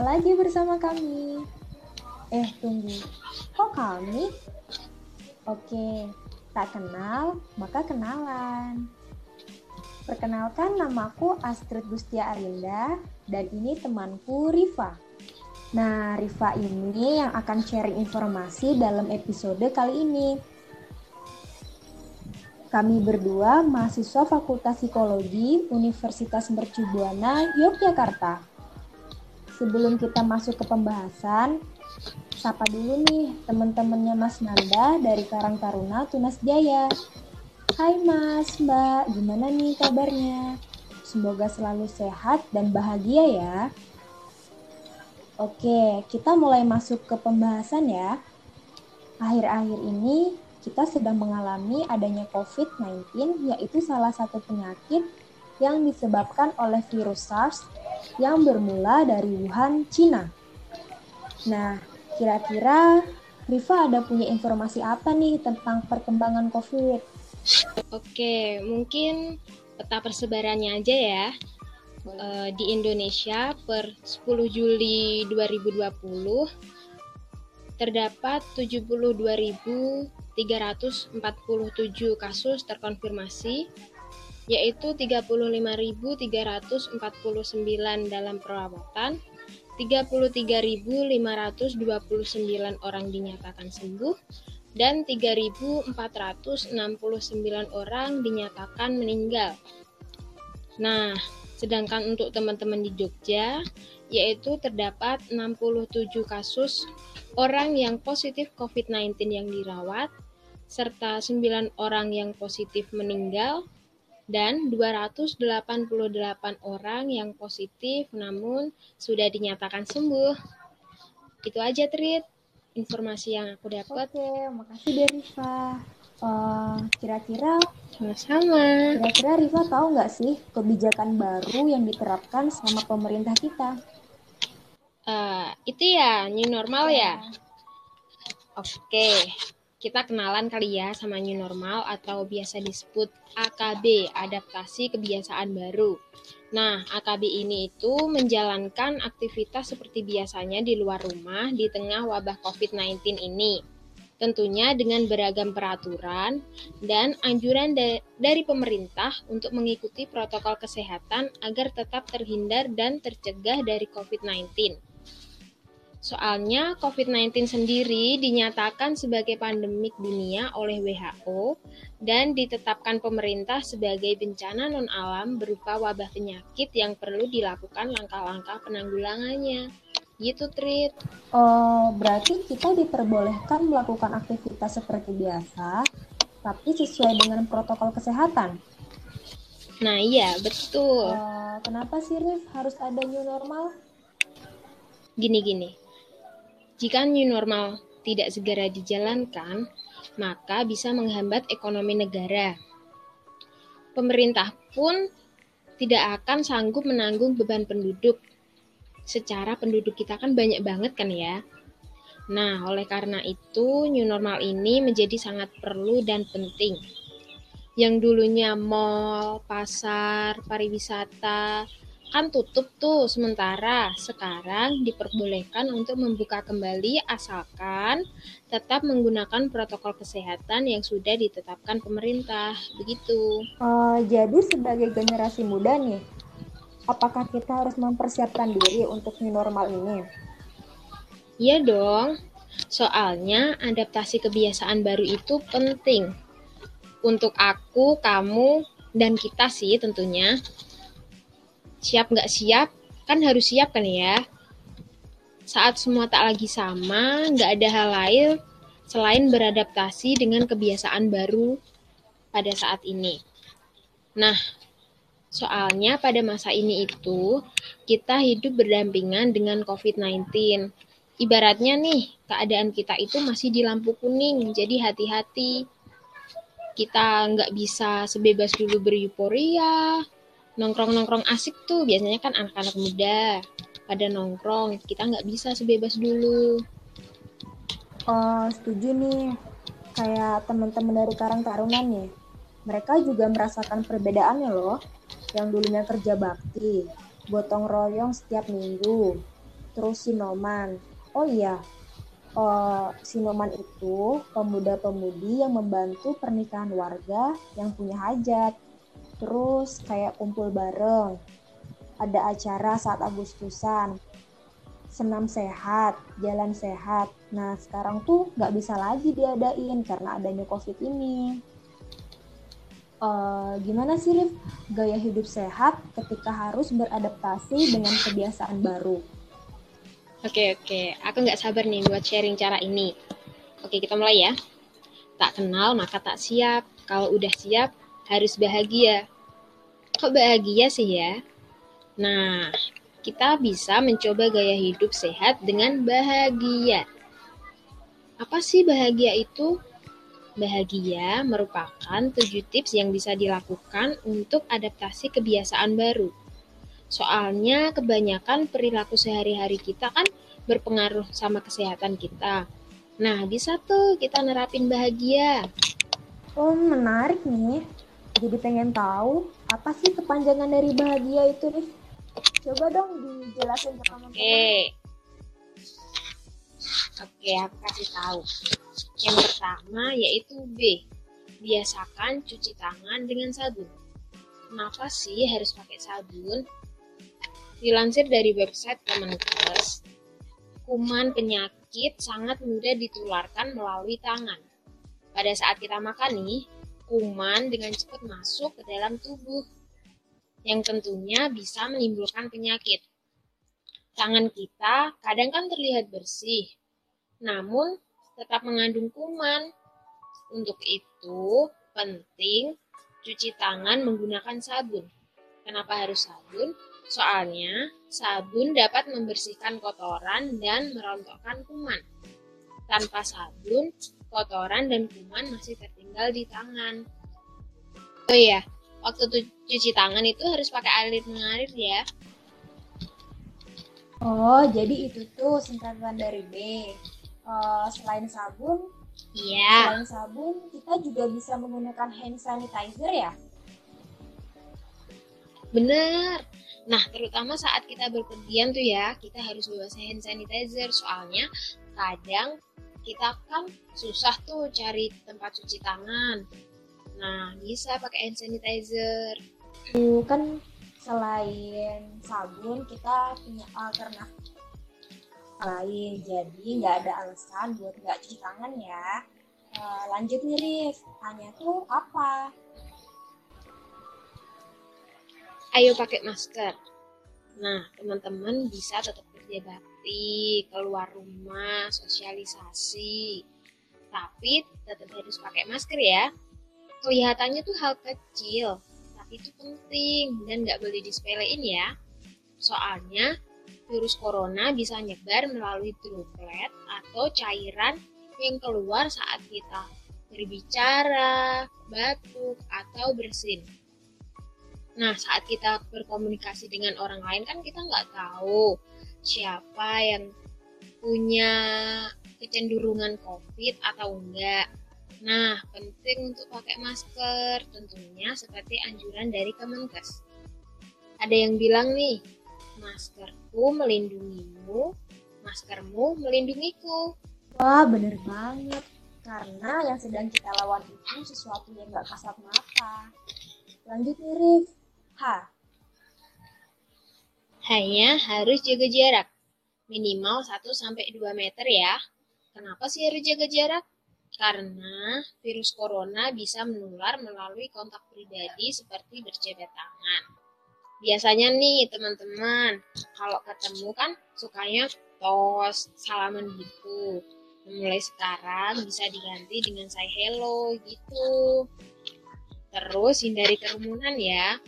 Jumpa lagi bersama kami. Eh, tunggu. Kok kami? Oke, tak kenal, maka kenalan. Perkenalkan namaku Astrid Gustia Arinda dan ini temanku Riva. Nah, Riva ini yang akan sharing informasi dalam episode kali ini. Kami berdua mahasiswa Fakultas Psikologi Universitas Mercubuana, Yogyakarta. Sebelum kita masuk ke pembahasan, sapa dulu nih teman-temannya Mas Nanda dari Karang Taruna Tunas Jaya. Hai Mas, Mbak, gimana nih kabarnya? Semoga selalu sehat dan bahagia ya. Oke, kita mulai masuk ke pembahasan ya. Akhir-akhir ini kita sedang mengalami adanya COVID-19, yaitu salah satu penyakit yang disebabkan oleh virus SARS yang bermula dari Wuhan, Cina. Nah, kira-kira Riva ada punya informasi apa nih tentang perkembangan COVID? Oke, mungkin peta persebarannya aja ya. Uh, di Indonesia per 10 Juli 2020 terdapat 72.347 kasus terkonfirmasi, yaitu 35.349 dalam perawatan, 33.529 orang dinyatakan sembuh, dan 3.469 orang dinyatakan meninggal. Nah, sedangkan untuk teman-teman di Jogja, yaitu terdapat 67 kasus orang yang positif COVID-19 yang dirawat, serta 9 orang yang positif meninggal, dan 288 orang yang positif namun sudah dinyatakan sembuh. Itu aja, Trit, informasi yang aku dapat. Oke, makasih deh, Riva. Uh, kira-kira sama-sama. Kira-kira Riva tahu nggak sih kebijakan baru yang diterapkan sama pemerintah kita? Uh, itu ya new normal ya. ya. Oke, kita kenalan kali ya sama new normal atau biasa disebut AKB, adaptasi kebiasaan baru. Nah, AKB ini itu menjalankan aktivitas seperti biasanya di luar rumah di tengah wabah COVID-19 ini. Tentunya dengan beragam peraturan dan anjuran dari pemerintah untuk mengikuti protokol kesehatan agar tetap terhindar dan tercegah dari COVID-19. Soalnya COVID-19 sendiri dinyatakan sebagai pandemik dunia oleh WHO dan ditetapkan pemerintah sebagai bencana non-alam berupa wabah penyakit yang perlu dilakukan langkah-langkah penanggulangannya. Gitu, Trit. Oh, berarti kita diperbolehkan melakukan aktivitas seperti biasa, tapi sesuai dengan protokol kesehatan. Nah, iya, betul. Uh, kenapa sih, Rif, harus ada new normal? Gini-gini, jika new normal tidak segera dijalankan, maka bisa menghambat ekonomi negara. Pemerintah pun tidak akan sanggup menanggung beban penduduk. Secara penduduk kita kan banyak banget kan ya. Nah, oleh karena itu new normal ini menjadi sangat perlu dan penting. Yang dulunya mall, pasar, pariwisata, kan tutup tuh sementara. Sekarang diperbolehkan untuk membuka kembali asalkan tetap menggunakan protokol kesehatan yang sudah ditetapkan pemerintah. Begitu. Uh, jadi sebagai generasi muda nih, apakah kita harus mempersiapkan diri untuk new normal ini? Iya dong. Soalnya adaptasi kebiasaan baru itu penting. Untuk aku, kamu, dan kita sih tentunya siap nggak siap kan harus siap kan ya. Saat semua tak lagi sama nggak ada hal lain selain beradaptasi dengan kebiasaan baru pada saat ini. Nah soalnya pada masa ini itu kita hidup berdampingan dengan COVID-19 ibaratnya nih keadaan kita itu masih di lampu kuning jadi hati-hati. Kita nggak bisa sebebas dulu beryuforia nongkrong-nongkrong asik tuh biasanya kan anak-anak muda pada nongkrong. Kita nggak bisa sebebas dulu. Oh setuju nih. Kayak teman-teman dari Karang Taruna nih. Mereka juga merasakan perbedaannya loh. Yang dulunya kerja bakti gotong royong setiap minggu terus Sinoman. Oh iya, uh, Sinoman itu pemuda-pemudi yang membantu pernikahan warga yang punya hajat. Terus kayak kumpul bareng, ada acara saat Agustusan, senam sehat, jalan sehat. Nah sekarang tuh nggak bisa lagi diadain karena adanya COVID ini. Uh, gimana sih Rif gaya hidup sehat ketika harus beradaptasi dengan kebiasaan baru? Oke oke, aku nggak sabar nih buat sharing cara ini. Oke kita mulai ya. Tak kenal maka tak siap. Kalau udah siap harus bahagia. Kok bahagia sih ya? Nah, kita bisa mencoba gaya hidup sehat dengan bahagia. Apa sih bahagia itu? Bahagia merupakan tujuh tips yang bisa dilakukan untuk adaptasi kebiasaan baru. Soalnya kebanyakan perilaku sehari-hari kita kan berpengaruh sama kesehatan kita. Nah, bisa tuh kita nerapin bahagia. Oh, menarik nih. Jadi pengen tahu apa sih kepanjangan dari bahagia itu nih? Coba dong dijelasin ke teman-teman. Oke. Oke, aku kasih tahu. Yang pertama yaitu B. Biasakan cuci tangan dengan sabun. Kenapa sih harus pakai sabun? Dilansir dari website Kemenkes, kuman penyakit sangat mudah ditularkan melalui tangan. Pada saat kita makan nih, kuman dengan cepat masuk ke dalam tubuh, yang tentunya bisa menimbulkan penyakit. Tangan kita kadang kan terlihat bersih, namun tetap mengandung kuman. Untuk itu, penting cuci tangan menggunakan sabun. Kenapa harus sabun? Soalnya, sabun dapat membersihkan kotoran dan merontokkan kuman. Tanpa sabun, kotoran dan kuman masih tertinggal di tangan. Oh iya, waktu cuci tangan itu harus pakai air mengalir ya. Oh, jadi itu tuh singkatan dari B. Uh, selain sabun, iya. Selain sabun, kita juga bisa menggunakan hand sanitizer ya? Bener. Nah, terutama saat kita berpergian tuh ya, kita harus bawa hand sanitizer. Soalnya kadang kita kan susah tuh cari tempat cuci tangan. Nah, bisa pakai hand sanitizer. Tuh kan selain sabun kita punya alternatif lain. Jadi nggak ada alasan buat nggak cuci tangan ya. Uh, lanjut nih Rif, tanya tuh apa? ayo pakai masker. Nah, teman-teman bisa tetap kerja bakti, keluar rumah, sosialisasi. Tapi tetap harus pakai masker ya. Kelihatannya tuh hal kecil, tapi itu penting dan nggak boleh disepelein ya. Soalnya virus corona bisa nyebar melalui droplet atau cairan yang keluar saat kita berbicara, batuk, atau bersin. Nah, saat kita berkomunikasi dengan orang lain kan kita nggak tahu siapa yang punya kecenderungan COVID atau enggak. Nah, penting untuk pakai masker tentunya seperti anjuran dari Kemenkes. Ada yang bilang nih, maskerku melindungimu, maskermu melindungiku. Wah, bener banget. Karena yang sedang kita lawan itu sesuatu yang gak kasat mata. Lanjut nih, Rif. H. Hanya harus jaga jarak. Minimal 1-2 meter ya. Kenapa sih harus jaga jarak? Karena virus corona bisa menular melalui kontak pribadi seperti berjabat tangan. Biasanya nih teman-teman, kalau ketemu kan sukanya tos, salaman gitu. Mulai sekarang bisa diganti dengan say hello gitu. Terus hindari kerumunan ya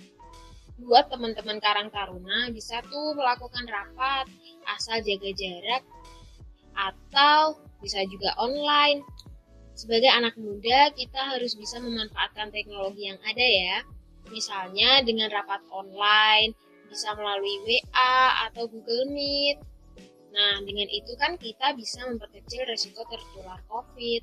buat teman-teman Karang Taruna bisa tuh melakukan rapat asal jaga jarak atau bisa juga online. Sebagai anak muda, kita harus bisa memanfaatkan teknologi yang ada ya. Misalnya dengan rapat online, bisa melalui WA atau Google Meet. Nah, dengan itu kan kita bisa memperkecil resiko tertular COVID.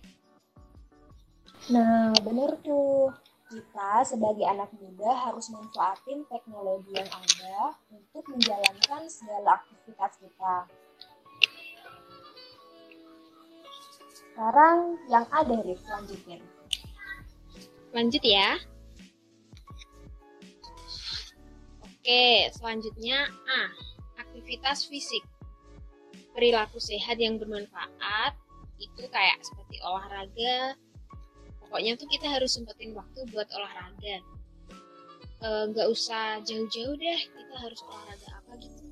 Nah, benar tuh kita sebagai anak muda harus manfaatin teknologi yang ada untuk menjalankan segala aktivitas kita. Sekarang yang ada Rif, lanjutin. Lanjut ya. Oke, selanjutnya A. Aktivitas fisik. Perilaku sehat yang bermanfaat itu kayak seperti olahraga, Pokoknya tuh kita harus sempetin waktu buat olahraga. E, nggak usah jauh-jauh deh, kita harus olahraga apa gitu.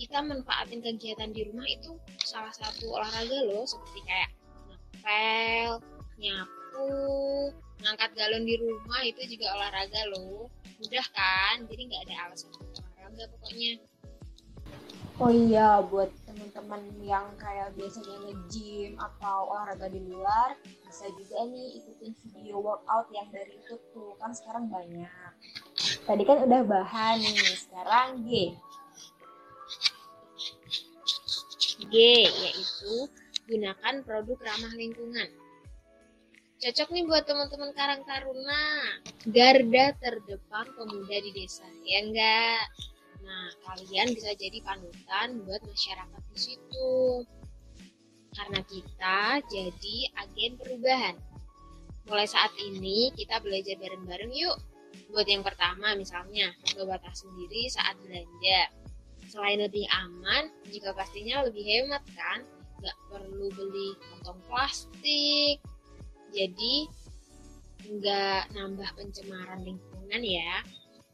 Kita manfaatin kegiatan di rumah itu salah satu olahraga loh, seperti kayak ngepel, nyapu, ngangkat galon di rumah itu juga olahraga loh. Mudah kan? Jadi nggak ada alasan olahraga pokoknya. Oh iya, buat teman-teman yang kayak biasanya nge-gym atau olahraga di luar, bisa juga nih ikutin video workout yang dari YouTube tuh, kan sekarang banyak. Tadi kan udah bahan nih, sekarang G. G yaitu gunakan produk ramah lingkungan. Cocok nih buat teman-teman Karang Taruna, garda terdepan pemuda di desa, ya enggak? Nah, kalian bisa jadi panutan buat masyarakat di situ. Karena kita jadi agen perubahan. Mulai saat ini kita belajar bareng-bareng yuk. Buat yang pertama misalnya, bawa tas sendiri saat belanja. Selain lebih aman, juga pastinya lebih hemat kan? Gak perlu beli kantong plastik. Jadi, nggak nambah pencemaran lingkungan ya.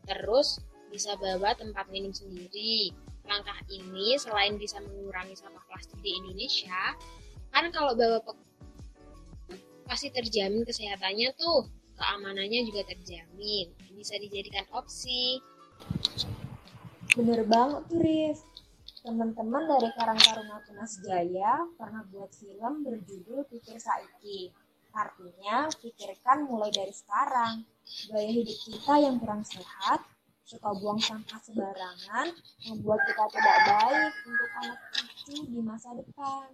Terus bisa bawa tempat minum sendiri. Langkah ini selain bisa mengurangi sampah plastik di Indonesia, kan kalau bawa pasti terjamin kesehatannya tuh, keamanannya juga terjamin. Bisa dijadikan opsi. Bener banget tuh, Rif. Teman-teman dari Karang Taruna Tunas Jaya pernah buat film berjudul Pikir Saiki. Artinya, pikirkan mulai dari sekarang. Gaya hidup kita yang kurang sehat suka buang sampah sembarangan membuat kita tidak baik untuk anak cucu di masa depan.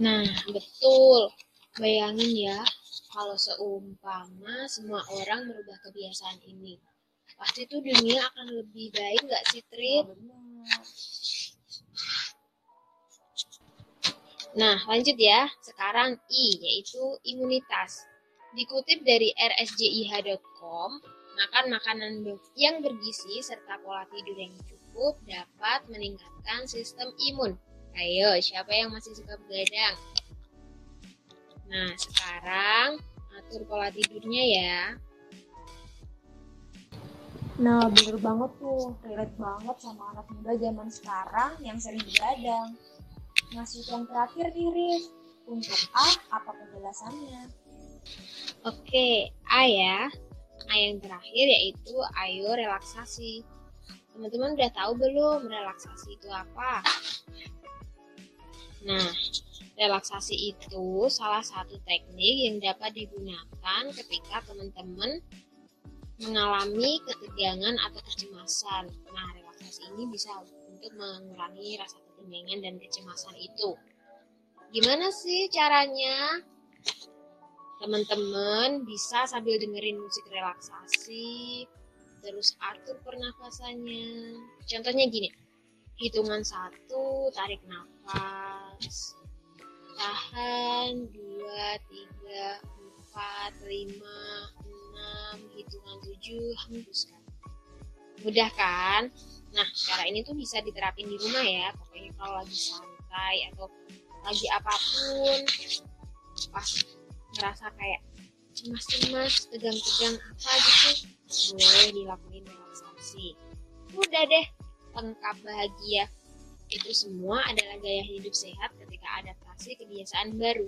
Nah, betul. Bayangin ya, kalau seumpama semua orang merubah kebiasaan ini. Pasti tuh dunia akan lebih baik nggak sih, Trit? Nah, lanjut ya. Sekarang I, yaitu imunitas. Dikutip dari rsjih.com, Makan makanan yang bergizi serta pola tidur yang cukup dapat meningkatkan sistem imun. Ayo, siapa yang masih suka begadang? Nah, sekarang atur pola tidurnya ya. Nah, bener banget tuh. Relate banget sama anak muda zaman sekarang yang sering begadang. Masuk yang terakhir nih, Riz. Untuk A, apa penjelasannya? Oke, A ya. Nah, yang terakhir yaitu ayo relaksasi. Teman-teman udah tahu belum relaksasi itu apa? Nah, relaksasi itu salah satu teknik yang dapat digunakan ketika teman-teman mengalami ketegangan atau kecemasan. Nah, relaksasi ini bisa untuk mengurangi rasa ketegangan dan kecemasan itu. Gimana sih caranya? Teman-teman bisa sambil dengerin musik relaksasi terus atur pernafasannya. Contohnya gini hitungan satu tarik nafas tahan dua tiga empat lima enam hitungan tujuh hembuskan. Mudah kan? Nah cara ini tuh bisa diterapin di rumah ya pokoknya kalau lagi santai atau lagi apa pun pas ngerasa kayak cemas-cemas, tegang-tegang apa gitu, boleh dilakuin relaksasi. Udah deh, lengkap bahagia. Itu semua adalah gaya hidup sehat ketika adaptasi kebiasaan baru.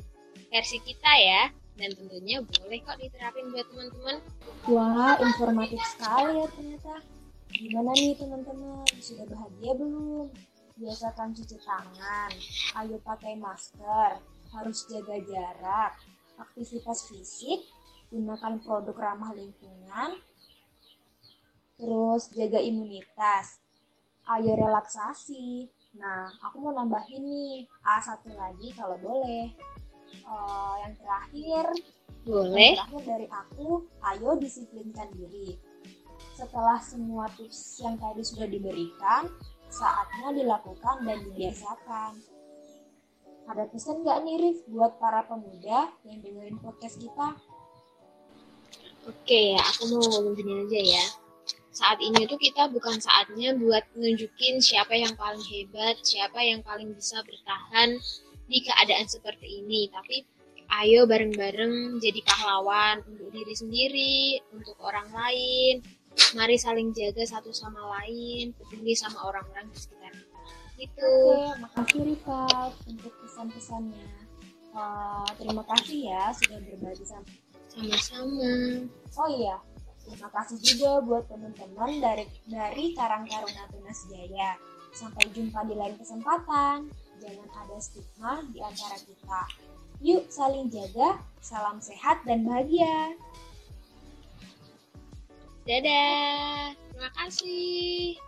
Versi kita ya, dan tentunya boleh kok diterapin buat teman-teman. Wah, informatif sekali ya ternyata. Gimana nih teman-teman? Sudah bahagia belum? Biasakan cuci tangan, ayo pakai masker, harus jaga jarak, aktivitas fisik, gunakan produk ramah lingkungan, terus jaga imunitas, ayo relaksasi. Nah, aku mau nambahin nih A satu lagi kalau boleh. Uh, yang terakhir, boleh. Yang terakhir dari aku, ayo disiplinkan diri. Setelah semua tips yang tadi sudah diberikan, saatnya dilakukan dan dibiasakan. Ada pesan nggak nih Rif buat para pemuda yang dengerin podcast kita? Oke, aku mau ngomong gini aja ya. Saat ini tuh kita bukan saatnya buat nunjukin siapa yang paling hebat, siapa yang paling bisa bertahan di keadaan seperti ini. Tapi ayo bareng-bareng jadi pahlawan untuk diri sendiri, untuk orang lain. Mari saling jaga satu sama lain, peduli sama orang-orang di sekitar kita. Gitu. Oke, makasih Rifat untuk pesan-pesannya. Uh, terima kasih ya sudah berbagi sama Sama-sama. Oh iya, terima kasih juga buat teman-teman dari dari Karang Taruna Tunas Jaya. Sampai jumpa di lain kesempatan. Jangan ada stigma di antara kita. Yuk saling jaga, salam sehat dan bahagia. Dadah. Terima kasih.